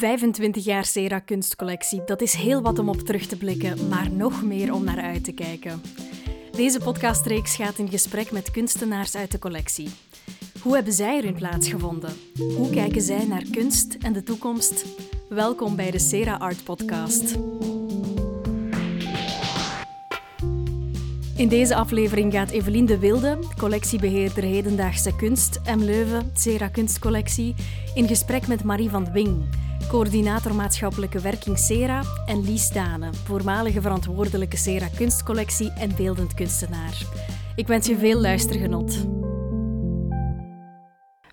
25 jaar Sera kunstcollectie, dat is heel wat om op terug te blikken, maar nog meer om naar uit te kijken. Deze podcastreeks gaat in gesprek met kunstenaars uit de collectie. Hoe hebben zij er hun plaats gevonden? Hoe kijken zij naar kunst en de toekomst? Welkom bij de Sera Art Podcast. In deze aflevering gaat Evelien de Wilde, collectiebeheerder hedendaagse kunst, M Leuven, Sera Kunstcollectie, in gesprek met Marie van Wing, coördinator maatschappelijke werking Sera, en Lies Dane, voormalige verantwoordelijke Sera Kunstcollectie en beeldend kunstenaar. Ik wens je veel luistergenot.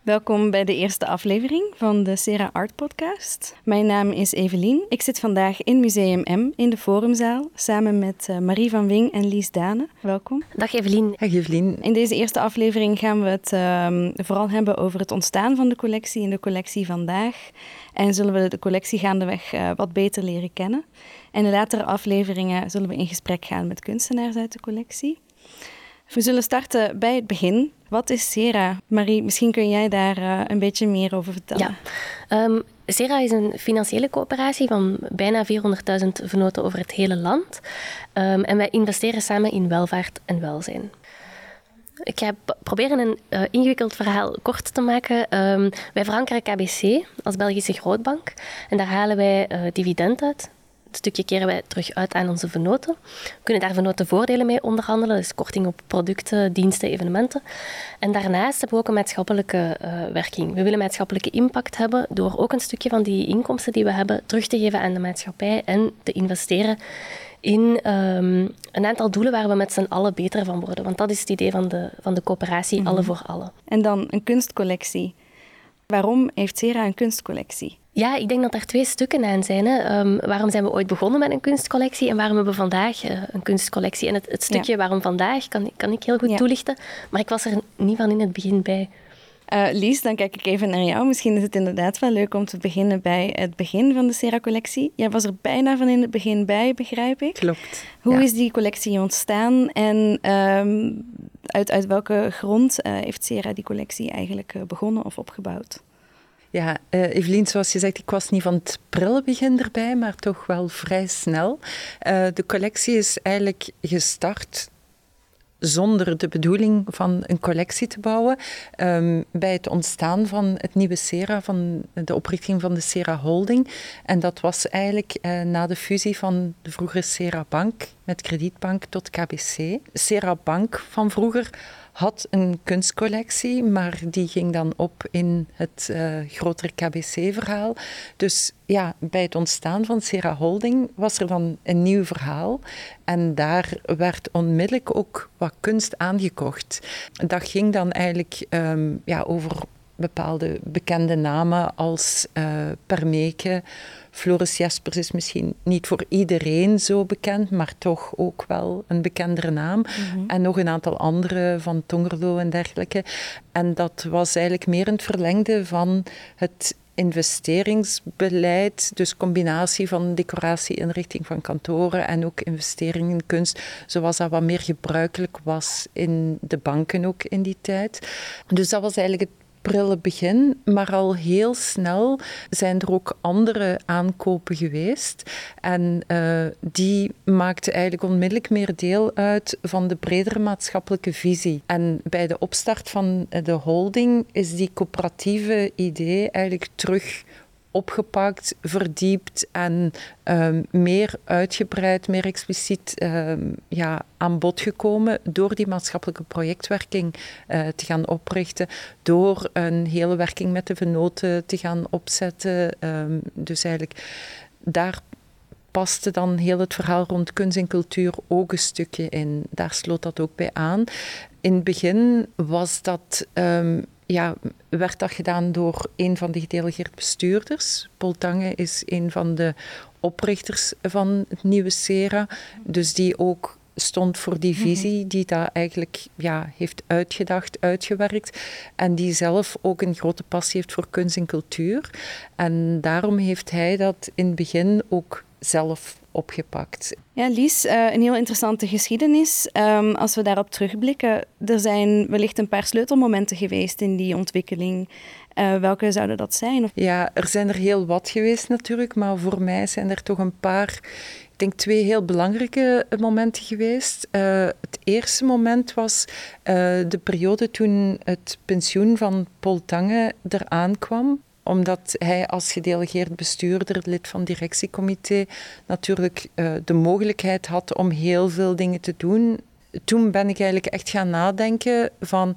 Welkom bij de eerste aflevering van de Sera Art Podcast. Mijn naam is Evelien. Ik zit vandaag in Museum M in de Forumzaal samen met eh, Marie van Wing en Lies Dane. Welkom. Dag Evelien. Dag Evelien. In deze eerste aflevering gaan we het um, vooral hebben over het ontstaan van de collectie en de collectie vandaag. En zullen we de collectie gaandeweg uh, wat beter leren kennen. En in latere afleveringen zullen we in gesprek gaan met kunstenaars uit de collectie. We zullen starten bij het begin. Wat is Sera? Marie, misschien kun jij daar uh, een beetje meer over vertellen. Ja. Um, Sera is een financiële coöperatie van bijna 400.000 vernoten over het hele land. Um, en wij investeren samen in welvaart en welzijn. Ik ga proberen een uh, ingewikkeld verhaal kort te maken. Um, wij verankeren KBC als Belgische grootbank en daar halen wij uh, dividend uit stukje keren wij terug uit aan onze vernoten. We kunnen daar vernotenvoordelen mee onderhandelen, dus korting op producten, diensten, evenementen. En daarnaast hebben we ook een maatschappelijke uh, werking. We willen maatschappelijke impact hebben door ook een stukje van die inkomsten die we hebben terug te geven aan de maatschappij en te investeren in um, een aantal doelen waar we met z'n allen beter van worden. Want dat is het idee van de, van de coöperatie, alle voor alle. En dan een kunstcollectie. Waarom heeft Sera een kunstcollectie? Ja, ik denk dat er twee stukken aan zijn. Hè. Um, waarom zijn we ooit begonnen met een kunstcollectie en waarom hebben we vandaag uh, een kunstcollectie? En het, het stukje ja. waarom vandaag kan, kan ik heel goed ja. toelichten, maar ik was er niet van in het begin bij. Uh, Lies, dan kijk ik even naar jou. Misschien is het inderdaad wel leuk om te beginnen bij het begin van de Sera-collectie. Jij was er bijna van in het begin bij, begrijp ik. Klopt. Hoe ja. is die collectie ontstaan en um, uit, uit welke grond uh, heeft Sera die collectie eigenlijk begonnen of opgebouwd? Ja, uh, Evelien, zoals je zegt, ik was niet van het prille begin erbij, maar toch wel vrij snel. Uh, de collectie is eigenlijk gestart zonder de bedoeling van een collectie te bouwen. Um, bij het ontstaan van het nieuwe Sera, van de oprichting van de Sera Holding. En dat was eigenlijk uh, na de fusie van de vroegere Sera Bank met Kredietbank tot KBC. Sera Bank van vroeger had een kunstcollectie, maar die ging dan op in het uh, grotere KBC-verhaal. Dus ja, bij het ontstaan van Sera Holding was er dan een nieuw verhaal. En daar werd onmiddellijk ook wat kunst aangekocht. Dat ging dan eigenlijk um, ja, over bepaalde bekende namen als uh, Permeke. Floris Jespers is misschien niet voor iedereen zo bekend, maar toch ook wel een bekendere naam. Mm-hmm. En nog een aantal andere van Tongerlo en dergelijke. En dat was eigenlijk meer een verlengde van het investeringsbeleid, dus combinatie van decoratie, inrichting van kantoren en ook investeringen in kunst, zoals dat wat meer gebruikelijk was in de banken ook in die tijd. Dus dat was eigenlijk het prille begin, maar al heel snel zijn er ook andere aankopen geweest. En uh, die maakten eigenlijk onmiddellijk meer deel uit van de bredere maatschappelijke visie. En bij de opstart van de holding is die coöperatieve idee eigenlijk terug opgepakt, verdiept en um, meer uitgebreid, meer expliciet um, ja, aan bod gekomen door die maatschappelijke projectwerking uh, te gaan oprichten, door een hele werking met de venoten te gaan opzetten. Um, dus eigenlijk daar paste dan heel het verhaal rond kunst en cultuur ook een stukje in. Daar sloot dat ook bij aan. In het begin was dat ja, werd dat gedaan door een van de gedelegeerd bestuurders. Paul Tange is een van de oprichters van het nieuwe SERA. Dus die ook stond voor die visie, die dat eigenlijk ja, heeft uitgedacht, uitgewerkt. En die zelf ook een grote passie heeft voor kunst en cultuur. En daarom heeft hij dat in het begin ook zelf opgepakt. Ja, Lies, uh, een heel interessante geschiedenis. Um, als we daarop terugblikken, er zijn wellicht een paar sleutelmomenten geweest in die ontwikkeling. Uh, welke zouden dat zijn? Ja, er zijn er heel wat geweest natuurlijk, maar voor mij zijn er toch een paar ik denk twee heel belangrijke momenten geweest. Uh, het eerste moment was uh, de periode toen het pensioen van Paul Tange eraan kwam omdat hij als gedelegeerd bestuurder, lid van directiecomité, natuurlijk uh, de mogelijkheid had om heel veel dingen te doen. Toen ben ik eigenlijk echt gaan nadenken van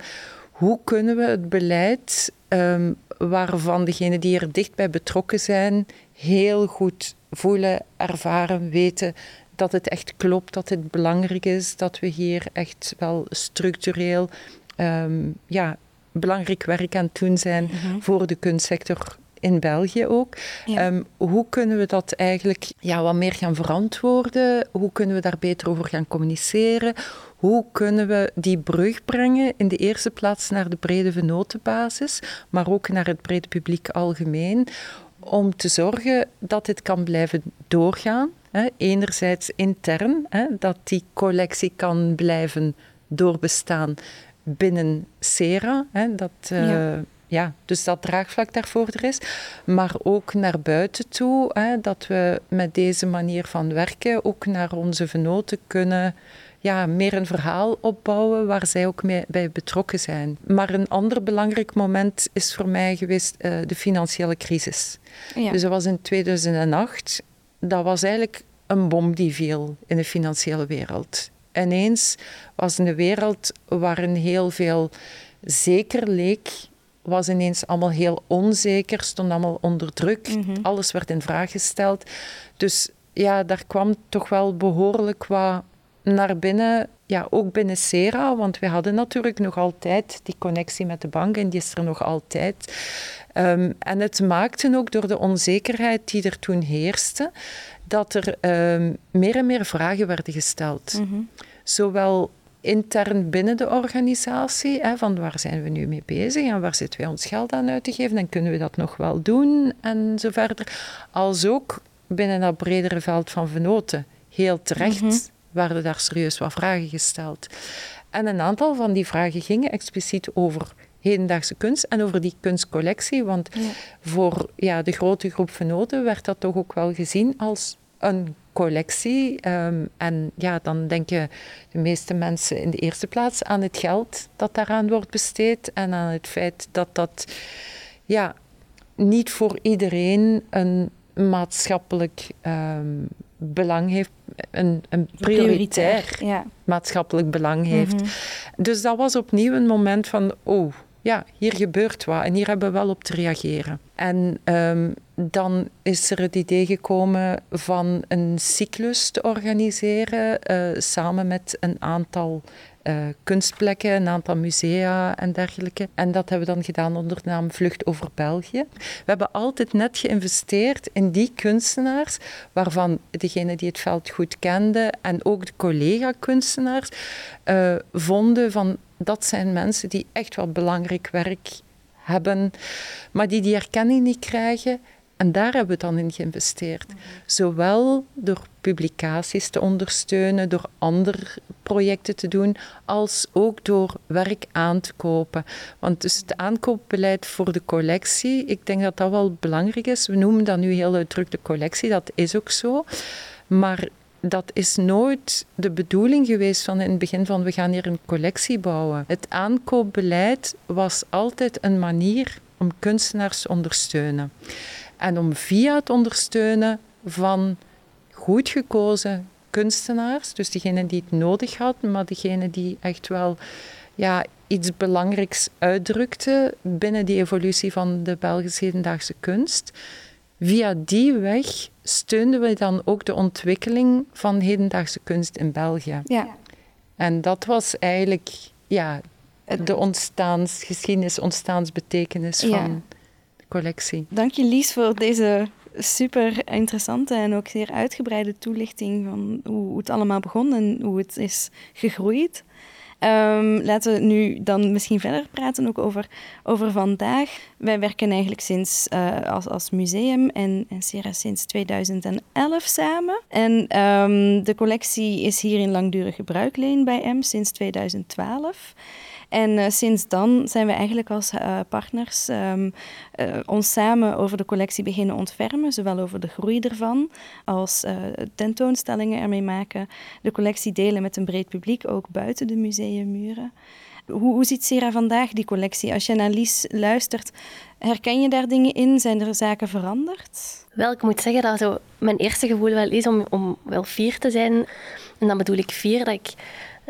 hoe kunnen we het beleid um, waarvan degenen die er dicht bij betrokken zijn heel goed voelen, ervaren, weten dat het echt klopt, dat het belangrijk is, dat we hier echt wel structureel um, ja, belangrijk werk aan het doen zijn mhm. voor de kunstsector in België ook. Ehm, hoe kunnen we dat eigenlijk ja, wat meer gaan verantwoorden? Hoe kunnen we daar beter over gaan communiceren? Hoe kunnen we die brug brengen in de eerste plaats naar de brede venotenbasis, maar ook naar het brede publiek algemeen, om te zorgen dat dit kan blijven doorgaan. Hè. Enerzijds intern, hè, dat die collectie kan blijven doorbestaan binnen SERA. Hè, dat, uh, ja. ja. dus dat draagvlak daarvoor er is. Maar ook naar buiten toe, hè, dat we met deze manier van werken ook naar onze venoten kunnen ja, meer een verhaal opbouwen waar zij ook mee, bij betrokken zijn. Maar een ander belangrijk moment is voor mij geweest uh, de financiële crisis. Ja. Dus dat was in 2008. Dat was eigenlijk een bom die viel in de financiële wereld. Ineens was een wereld waarin heel veel zeker leek, was ineens allemaal heel onzeker, stond allemaal onder druk. Mm -hmm. Alles werd in vraag gesteld. Dus ja, daar kwam toch wel behoorlijk wat naar binnen, ja, ook binnen Sera, want we hadden natuurlijk nog altijd die connectie met de bank en die is er nog altijd. Um, en het maakte ook door de onzekerheid die er toen heerste, dat er um, meer en meer vragen werden gesteld. Mm -hmm. Zowel intern binnen de organisatie, hè, van waar zijn we nu mee bezig en waar zitten wij ons geld aan uit te geven en kunnen we dat nog wel doen en zo verder, als ook binnen dat bredere veld van venoten. Heel terecht. Mm -hmm werden daar serieus wat vragen gesteld. En een aantal van die vragen gingen expliciet over hedendaagse kunst en over die kunstcollectie. Want ja. voor ja, de grote groep venoten werd dat toch ook wel gezien als een collectie. Um, en ja, dan denken de meeste mensen in de eerste plaats aan het geld dat daaraan wordt besteed en aan het feit dat dat ja, niet voor iedereen een maatschappelijk um, belang heeft, een, een prioritair, prioritair ja. maatschappelijk belang heeft. Mm -hmm. Dus dat was opnieuw een moment van, oh, ja, hier gebeurt wat en hier hebben we wel op te reageren. En um, dan is er het idee gekomen van een cyclus te organiseren uh, samen met een aantal uh, kunstplekken, een aantal musea en dergelijke. En dat hebben we dan gedaan onder de naam Vlucht over België. We hebben altijd net geïnvesteerd in die kunstenaars, waarvan degene die het veld goed kenden en ook de collega-kunstenaars uh, vonden van dat zijn mensen die echt wel belangrijk werk hebben, maar die die erkenning niet krijgen en daar hebben we dan in geïnvesteerd. Zowel door publicaties te ondersteunen, door andere projecten te doen, als ook door werk aan te kopen. Want dus het aankoopbeleid voor de collectie, ik denk dat dat wel belangrijk is. We noemen dat nu heel druk de collectie, dat is ook zo. Maar dat is nooit de bedoeling geweest van in het begin van we gaan hier een collectie bouwen. Het aankoopbeleid was altijd een manier om kunstenaars te ondersteunen. En om via het ondersteunen van goed gekozen kunstenaars, dus diegenen die het nodig hadden, maar diegenen die echt wel ja, iets belangrijks uitdrukten binnen die evolutie van de Belgische hedendaagse kunst. Via die weg steunden we dan ook de ontwikkeling van hedendaagse kunst in België. Ja. En dat was eigenlijk ja, de ontstaansgeschiedenis, ontstaansbetekenis van collectie. Dank je Lies voor deze super interessante en ook zeer uitgebreide toelichting van hoe het allemaal begon en hoe het is gegroeid. Um, laten we nu dan misschien verder praten ook over, over vandaag. Wij werken eigenlijk sinds uh, als, als museum en, en sinds 2011 samen. En um, de collectie is hier in langdurig gebruikleen bij M sinds 2012. En uh, sinds dan zijn we eigenlijk als uh, partners um, uh, ons samen over de collectie beginnen ontfermen, zowel over de groei ervan als tentoonstellingen ermee maken, de collectie delen met een breed publiek, ook buiten de museummuren. Hoe, hoe ziet Sera vandaag die collectie? Als je naar Lies luistert, herken je daar dingen in? Zijn er zaken veranderd? Wel, ik moet zeggen dat zo mijn eerste gevoel wel is om, om wel fier te zijn. En dan bedoel ik fier dat ik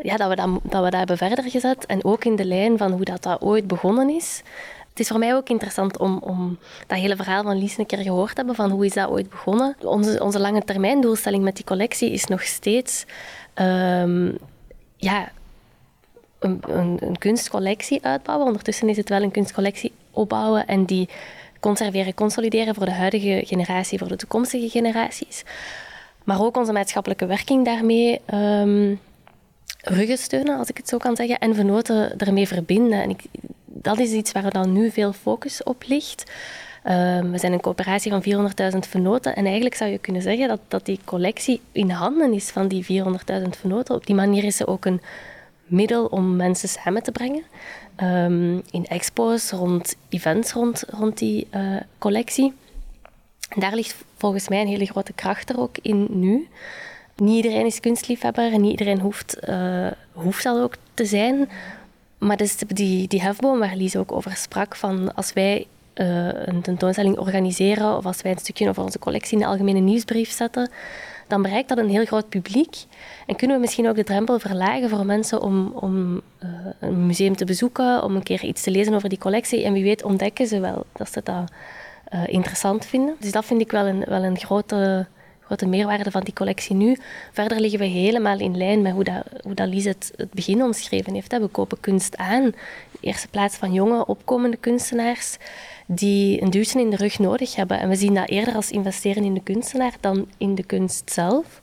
ja, dat, we dat, dat we dat hebben verder gezet. En ook in de lijn van hoe dat, dat ooit begonnen is. Het is voor mij ook interessant om, om dat hele verhaal van Lies een keer gehoord te hebben, van hoe is dat ooit begonnen. Onze, onze lange termijn doelstelling met die collectie is nog steeds um, ja, een, een, kunstcollectie uitbouwen. Ondertussen is het wel een kunstcollectie opbouwen en die conserveren, consolideren voor de huidige generatie, voor de toekomstige generaties. Maar ook onze maatschappelijke werking daarmee um, ruggen steunen, als ik het zo kan zeggen, en vernoten ermee verbinden. En ik, dat is iets waar dan nu veel focus op ligt. Uh, we zijn een coöperatie van 400.000 vernoten en eigenlijk zou je kunnen zeggen dat, dat die collectie in handen is van die 400.000 vernoten. Op die manier is ze ook een middel om mensen samen te brengen. Um, in expos, rond events rond, rond die uh, collectie. Daar ligt volgens mij een hele grote kracht er ook in nu. Niet iedereen is kunstliefhebber en niet iedereen hoeft, uh, hoeft dat ook te zijn. Maar dus die, die hefboom waar Lies ook over sprak, van als wij uh, een tentoonstelling organiseren of als wij een stukje over onze collectie in de algemene nieuwsbrief zetten, dan bereikt dat een heel groot publiek. En kunnen we misschien ook de drempel verlagen voor mensen om, om uh, een museum te bezoeken, om een keer iets te lezen over die collectie. En wie weet ontdekken ze wel dat ze dat interessant vinden. Dus dat vind ik wel een, wel een grote wat de meerwaarde van die collectie nu. Verder liggen we helemaal in lijn met hoe, dat, hoe dat Lies het, het begin omschreven heeft. We kopen kunst aan. In de eerste plaats van jonge, opkomende kunstenaars die een duwtje in de rug nodig hebben. En we zien dat eerder als investeren in de kunstenaar dan in de kunst zelf.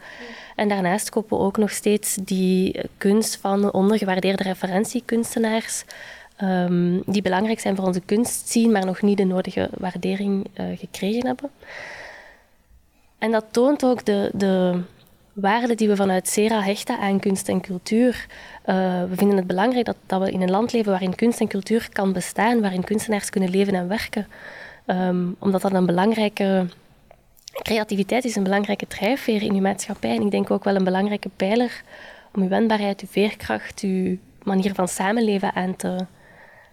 En daarnaast kopen we ook nog steeds die kunst van ondergewaardeerde referentiekunstenaars. Um, die belangrijk zijn voor onze kunst zien, maar nog niet de nodige waardering uh, gekregen hebben. En dat toont ook de, de waarde die we vanuit Sera hechten aan kunst en cultuur. Uh, we vinden het belangrijk dat, dat we in een land leven waarin kunst en cultuur kan bestaan, waarin kunstenaars kunnen leven en werken. Um, omdat dat een belangrijke creativiteit is, een belangrijke drijfveer in uw maatschappij. En ik denk ook wel een belangrijke pijler om uw wendbaarheid, uw veerkracht, uw manier van samenleven aan te,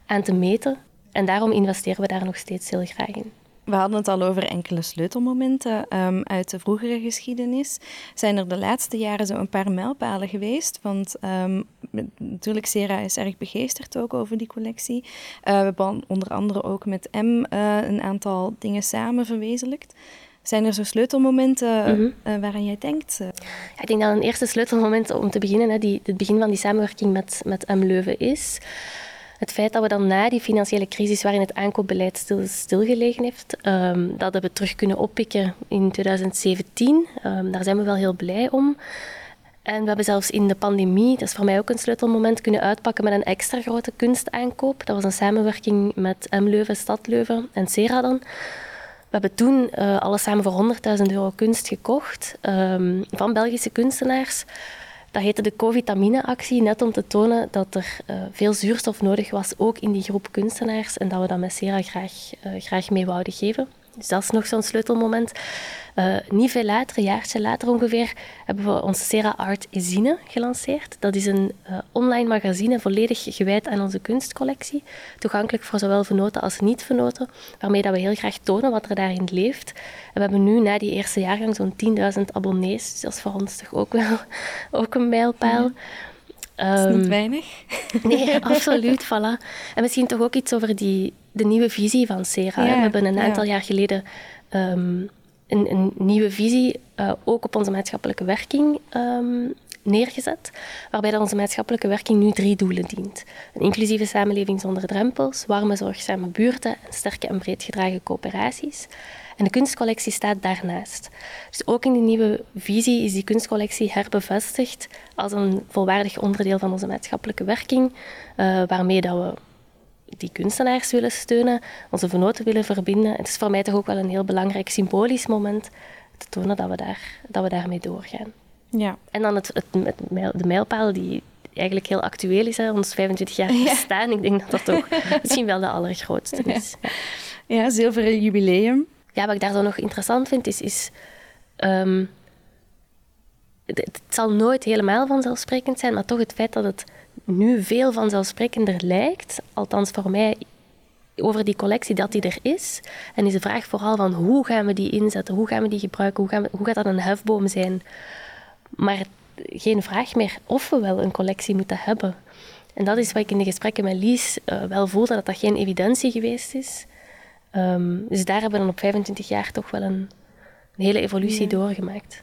aan te meten. En daarom investeren we daar nog steeds heel graag in. We hadden het al over enkele sleutelmomenten um, uit de vroegere geschiedenis. Zijn er de laatste jaren zo een paar mijlpalen geweest? Want um, natuurlijk, Sera is erg begeesterd ook over die collectie. Uh, we hebben onder andere ook met M uh, een aantal dingen samen verwezenlijkt. Zijn er zo sleutelmomenten mm -hmm. uh, waaraan jij denkt? Ja, ik denk dat een eerste sleutelmoment om te beginnen, hè, die, het begin van die samenwerking met, met M Leuven is het feit dat we dan na die financiële crisis, waarin het aankoopbeleid stil, stilgelegen heeft, um, dat hebben we terug kunnen oppikken in 2017. Um, ehm, daar zijn we wel heel blij om. En we hebben zelfs in de pandemie, dat is voor mij ook een sleutelmoment, kunnen uitpakken met een extra grote kunstaankoop. Dat was een samenwerking met M Leuven, Stad Leuven en Sera dan. We hebben toen uh, alles samen voor 100.000 euro kunst gekocht um, van Belgische kunstenaars. Dat heette de COVID-vitamine-actie, net om te tonen dat er uh, veel zuurstof nodig was, ook in die groep kunstenaars, en dat we dat met Sera graag, uh, graag mee wouden geven. Dus dat is nog zo'n sleutelmoment. Uh, niet veel later, een jaartje later ongeveer, hebben we onze Sera Art Zine gelanceerd. Dat is een uh, online magazine volledig gewijd aan onze kunstcollectie. Toegankelijk voor zowel vernoten als niet-vernoten. Waarmee dat we heel graag tonen wat er daarin leeft. En we hebben nu na die eerste jaargang zo'n 10.000 abonnees. Dus dat is voor ons toch ook wel ook een mijlpaal. Dat is niet ehm, weinig. Nee, absoluut. Voilà. En misschien toch ook iets over die, de nieuwe visie van Sera. Ja, we hebben een aantal ja. jaar geleden um, een, een, nieuwe visie uh, ook op onze maatschappelijke werking um, neergezet, waarbij onze maatschappelijke werking nu drie doelen dient. Een inclusieve samenleving zonder drempels, warme, zorgzame buurten en sterke en breed gedragen coöperaties. En de kunstcollectie staat daarnaast. Dus ook in die nieuwe visie is die kunstcollectie herbevestigd als een volwaardig onderdeel van onze maatschappelijke werking, uh, waarmee dat we die kunstenaars willen steunen, onze vernoten willen verbinden. Het is voor mij toch ook wel een heel belangrijk symbolisch moment te tonen dat we, daar, dat we daarmee doorgaan. Ja. En dan het, het, de mijlpaal die eigenlijk heel actueel is, hè, ons 25 jaar bestaan. Ik denk dat dat toch misschien wel de allergrootste is. Ja, ja zilveren jubileum. Ja, wat ik daar zo nog interessant vind, is... is um, het, het, zal nooit helemaal vanzelfsprekend zijn, maar toch het feit dat het nu veel vanzelfsprekender lijkt, althans voor mij over die collectie, dat die er is. En is de vraag vooral van hoe gaan we die inzetten, hoe gaan we die gebruiken, hoe, gaan we, hoe gaat dat een hefboom zijn. Maar geen vraag meer of we wel een collectie moeten hebben. En dat is wat ik in de gesprekken met Lies uh, wel voelde, dat dat geen evidentie geweest is. Um, dus daar hebben we dan op 25 jaar toch wel een, een hele evolutie doorgemaakt.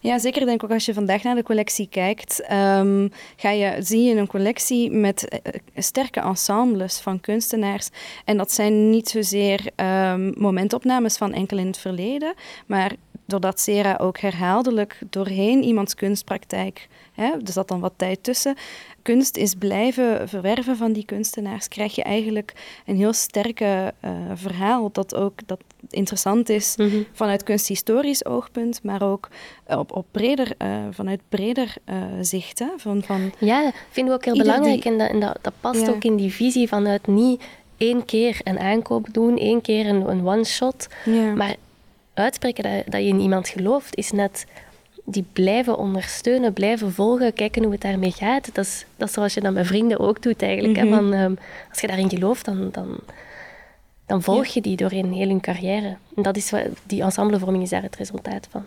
Ja, zeker. denk ook als je vandaag naar de collectie kijkt, um, ga je, zie je een collectie met uh, sterke ensembles van kunstenaars. En dat zijn niet zozeer um, momentopnames van enkel in het verleden, maar doordat Sera ook herhaaldelijk doorheen iemands kunstpraktijk, hè, er zat dan wat tijd tussen, kunst is blijven verwerven van die kunstenaars, krijg je eigenlijk een heel sterke uh, verhaal dat ook dat interessant is mm -hmm. vanuit kunsthistorisch oogpunt, maar ook op, op breder, uh, vanuit breder uh, zicht. Hè, van, van ja, vinden we ook heel belangrijk die... en, dat, en dat, dat past ja. ook in die visie vanuit niet één keer een aankoop doen, één keer een, een one-shot, ja. maar uitspreken dat, dat je in iemand gelooft, is net die blijven ondersteunen, blijven volgen, kijken hoe het daarmee gaat. Dat is, dat is zoals je dat met vrienden ook doet eigenlijk. Mm -hmm. hè? Van, um, als je daarin gelooft, dan, dan, dan volg je die doorheen heel hun carrière. En dat is wat, die ensemblevorming is daar het resultaat van.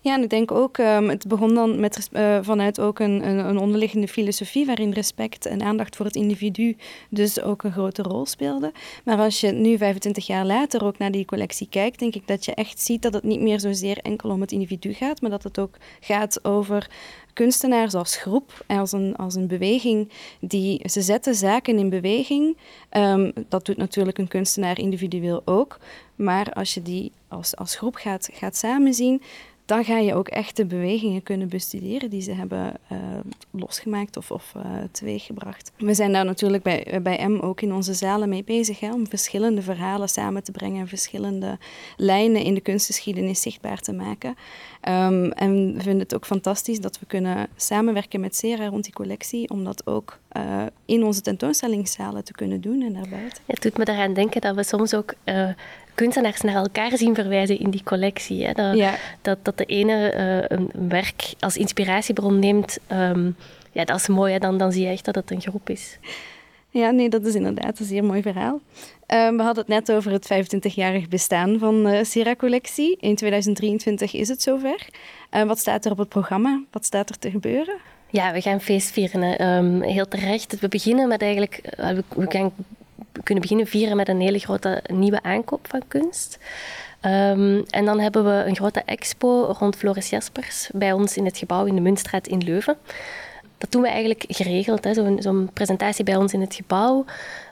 Ja, en ik denk ook, um, het begon dan met, uh, vanuit ook een, een, een, onderliggende filosofie waarin respect en aandacht voor het individu dus ook een grote rol speelde. Maar als je nu 25 jaar later ook naar die collectie kijkt, denk ik dat je echt ziet dat het niet meer zozeer enkel om het individu gaat, maar dat het ook gaat over kunstenaars als groep, als een, als een beweging, die, ze zetten zaken in beweging. Um, dat doet natuurlijk een kunstenaar individueel ook. Maar als je die als, als groep gaat, gaat samenzien, dan ga je ook echt de bewegingen kunnen bestuderen die ze hebben uh, losgemaakt of, of uh, teweeggebracht. We zijn daar natuurlijk bij, bij M ook in onze zalen mee bezig hè, om verschillende verhalen samen te brengen, verschillende lijnen in de kunstgeschiedenis zichtbaar te maken. Um, en we vinden het ook fantastisch dat we kunnen samenwerken met Sera rond die collectie, om dat ook in onze tentoonstellingszalen te kunnen doen en daarbuiten. Het doet me eraan denken dat we soms ook kunstenaars naar elkaar zien verwijzen in die collectie. Hè? Dat, ja. dat, dat de ene uh, een werk als inspiratiebron neemt, um, ja, dat is mooi. Hè? Dan, dan zie je echt dat het een groep is. Ja, nee, dat is inderdaad een zeer mooi verhaal. Um, we hadden het net over het 25-jarig bestaan van de uh, Sera-collectie. In 2023 is het zover. Uh, wat staat er op het programma? Wat staat er te gebeuren? Ja, we gaan feest vieren. Um, heel terecht. We beginnen met eigenlijk... We, we gaan kunnen beginnen vieren met een hele grote nieuwe aankoop van kunst. Um, en dan hebben we een grote expo rond Floris Jaspers bij ons in het gebouw in de Muntstraat in Leuven. Dat doen we eigenlijk geregeld, zo'n zo presentatie bij ons in het gebouw.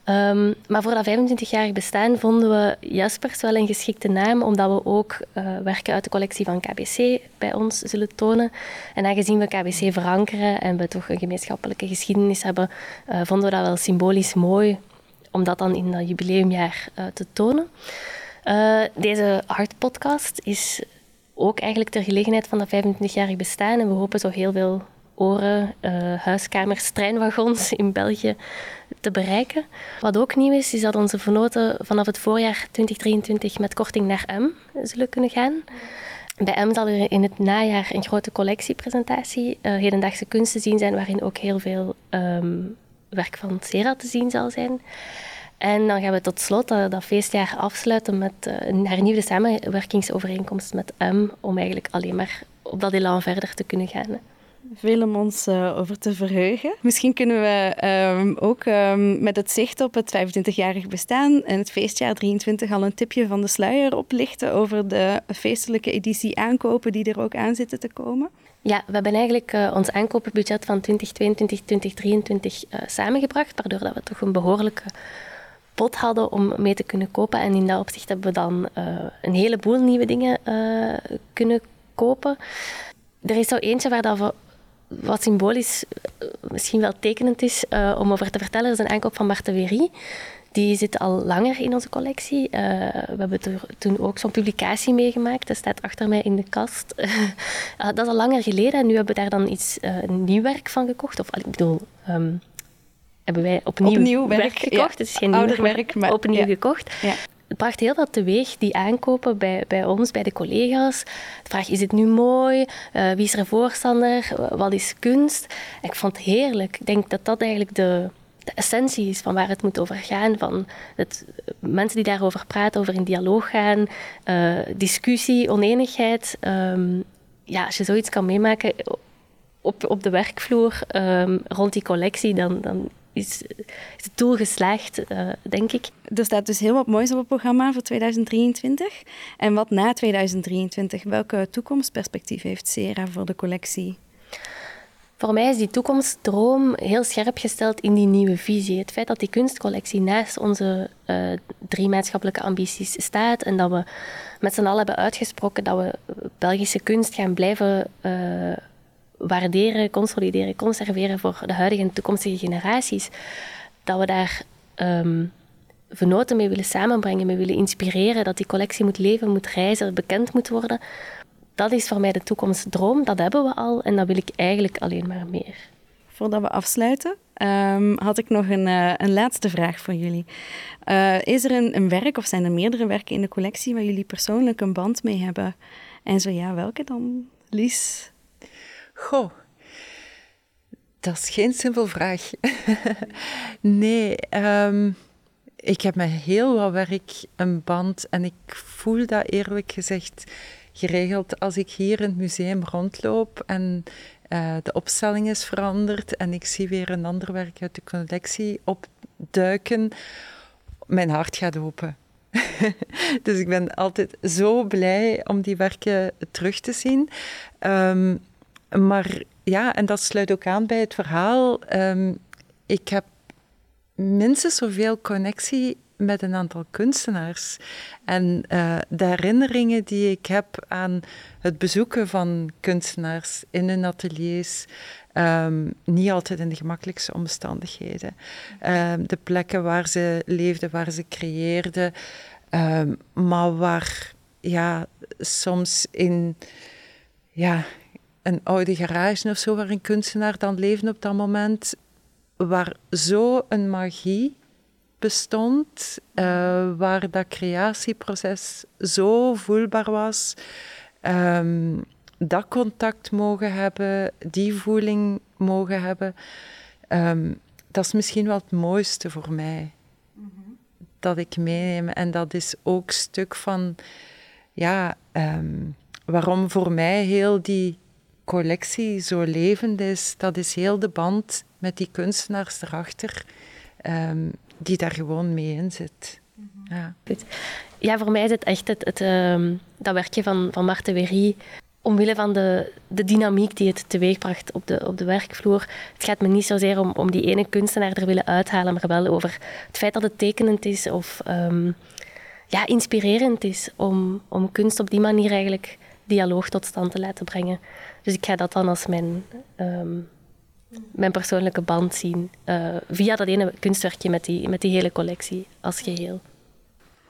Um, maar voor dat 25-jarig bestaan vonden we Jaspers wel een geschikte naam, omdat we ook uh, werken uit de collectie van KBC bij ons zullen tonen. En aangezien we KBC verankeren en we toch een gemeenschappelijke geschiedenis hebben, uh, vonden we dat wel symbolisch mooi om dat dan in dat jubileumjaar uh, te tonen. Uh, deze Art Podcast is ook eigenlijk ter gelegenheid van dat 25-jarig bestaan. En we hopen zo heel veel oren, uh, huiskamers, treinwagons in België te bereiken. Wat ook nieuw is, is dat onze vernoten vanaf het voorjaar 2023 met korting naar M zullen kunnen gaan. Bij M zal er in het najaar een grote collectiepresentatie uh, hedendaagse kunst zien zijn, waarin ook heel veel um, werk van Sera te zien zal zijn. En dan gaan we tot slot dat, feestjaar afsluiten met uh, een hernieuwde samenwerkingsovereenkomst met M, om eigenlijk alleen maar op dat elan verder te kunnen gaan. Veel om ons uh, over te verheugen. Misschien kunnen we um, ook um, met het zicht op het 25-jarig bestaan en het feestjaar 23 al een tipje van de sluier oplichten over de feestelijke editie aankopen die er ook aan zitten te komen. Ja, we hebben eigenlijk uh, ons aankopenbudget van 2022, 2023 uh, samengebracht, waardoor dat we toch een behoorlijke pot hadden om mee te kunnen kopen. En in dat opzicht hebben we dan een heleboel nieuwe dingen kunnen kopen. Er is zo eentje waar dat we wat symbolisch misschien wel tekenend is om over te vertellen, is een aankoop van Marthe Die zit al langer in onze collectie. we hebben er toen ook zo'n publicatie meegemaakt. Dat staat achter mij in de kast. dat is al langer geleden en nu hebben we daar dan iets een nieuw werk van gekocht. Of ik bedoel, um, hebben wij opnieuw, opnieuw werk, gekocht. Het is geen nieuw werk, maar opnieuw gekocht. Ja. Het bracht heel wat teweeg, die aankopen bij, bij ons, bij de collega's. De vraag, is het nu mooi? Uh, wie is er voorstander? Wat is kunst? Ik vond het heerlijk. Ik denk dat dat eigenlijk de, de essentie is van waar het moet over gaan. Van het, mensen die daarover praten, over in dialoog gaan, uh, discussie, oneenigheid. Um, ja, als je zoiets kan meemaken op, op de werkvloer um, rond die collectie, dan, dan is, is het doel geslaagd, uh, denk ik. Er staat dus heel wat moois op het programma voor 2023. En wat na 2023? Welke toekomstperspectief heeft Sera voor de collectie? Voor mij is die toekomstdroom heel scherp gesteld in die nieuwe visie. Het feit dat die kunstcollectie naast onze uh, drie maatschappelijke ambities staat en dat we met z'n allen hebben uitgesproken dat we Belgische kunst gaan blijven uh, waarderen, consolideren, conserveren voor de huidige en toekomstige generaties, dat we daar um, vernoten mee willen samenbrengen, mee willen inspireren, dat die collectie moet leven, moet reizen, bekend moet worden. Dat is voor mij de toekomstdroom, dat hebben we al en dat wil ik eigenlijk alleen maar meer. Voordat we afsluiten, um, had ik nog een, uh, een laatste vraag voor jullie. Uh, is er een, een werk of zijn er meerdere werken in de collectie waar jullie persoonlijk een band mee hebben? En zo ja, welke dan? Lies? Goh, dat is geen simpel vraag. nee, ehm, ik heb met heel wat werk een band en ik voel dat eerlijk gezegd geregeld als ik hier in het museum rondloop en uh, de opstelling is veranderd en ik zie weer een ander werk uit de collectie opduiken. Mijn hart gaat open. dus ik ben altijd zo blij om die werken terug te zien. Um, maar ja, en dat sluit ook aan bij het verhaal. Um, ik heb minstens zoveel connectie met een aantal kunstenaars. En uh, de herinneringen die ik heb aan het bezoeken van kunstenaars in hun ateliers, um, niet altijd in de gemakkelijkste omstandigheden. Um, de plekken waar ze leefden, waar ze creëerden, maar waar ja, soms in ja, een oude garage of zo, waar een kunstenaar dan leefde op dat moment, waar zo een magie bestond, uh, waar dat creatieproces zo voelbaar was. Um, dat contact mogen hebben, die voeling mogen hebben, um, dat is misschien wel het mooiste voor mij. Dat ik meeneem. En dat is ook stuk van, ja, um, waarom voor mij heel die collectie zo levend is, dat is heel de band met die kunstenaars erachter, um, die daar gewoon mee in zit. Mhm. Ja. ja, voor mij is het echt het, het um, dat werkje van, van Marten Wery, omwille van de, de dynamiek die het teweegbracht op de, op de werkvloer. Het gaat me niet zozeer om, om die ene kunstenaar er willen uithalen, maar wel over het feit dat het tekenend is of um, ja, inspirerend is om, om kunst op die manier eigenlijk dialoog tot stand te laten brengen. Dus ik ga dat dan als mijn, um, mijn persoonlijke band zien. Uh, via dat ene kunstwerkje met die, met die hele collectie als geheel.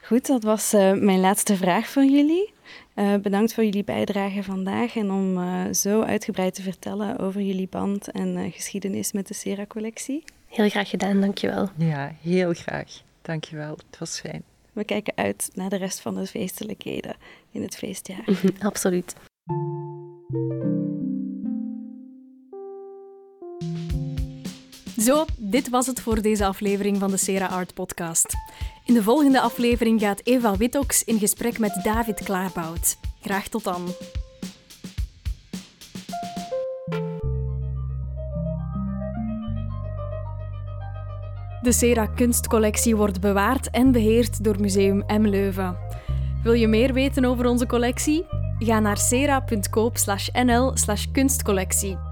Goed, dat was uh, mijn laatste vraag voor jullie. Uh, bedankt voor jullie bijdrage vandaag en om zo uitgebreid te vertellen over jullie band en geschiedenis met de Sera-collectie. Heel graag gedaan, dankjewel. Ja, heel graag. Dankjewel, het was fijn. We kijken uit naar de rest van de feestelijkheden in het feestjaar. Absoluut. Zo, dit was het voor deze aflevering van de Sera Art Podcast. In de volgende aflevering gaat Eva Witoks in gesprek met David Klaarbout. Graag tot dan. De Sera kunstcollectie wordt bewaard en beheerd door Museum M Leuven. Wil je meer weten over onze collectie? Ga naar sera.koop/nl/kunstcollectie.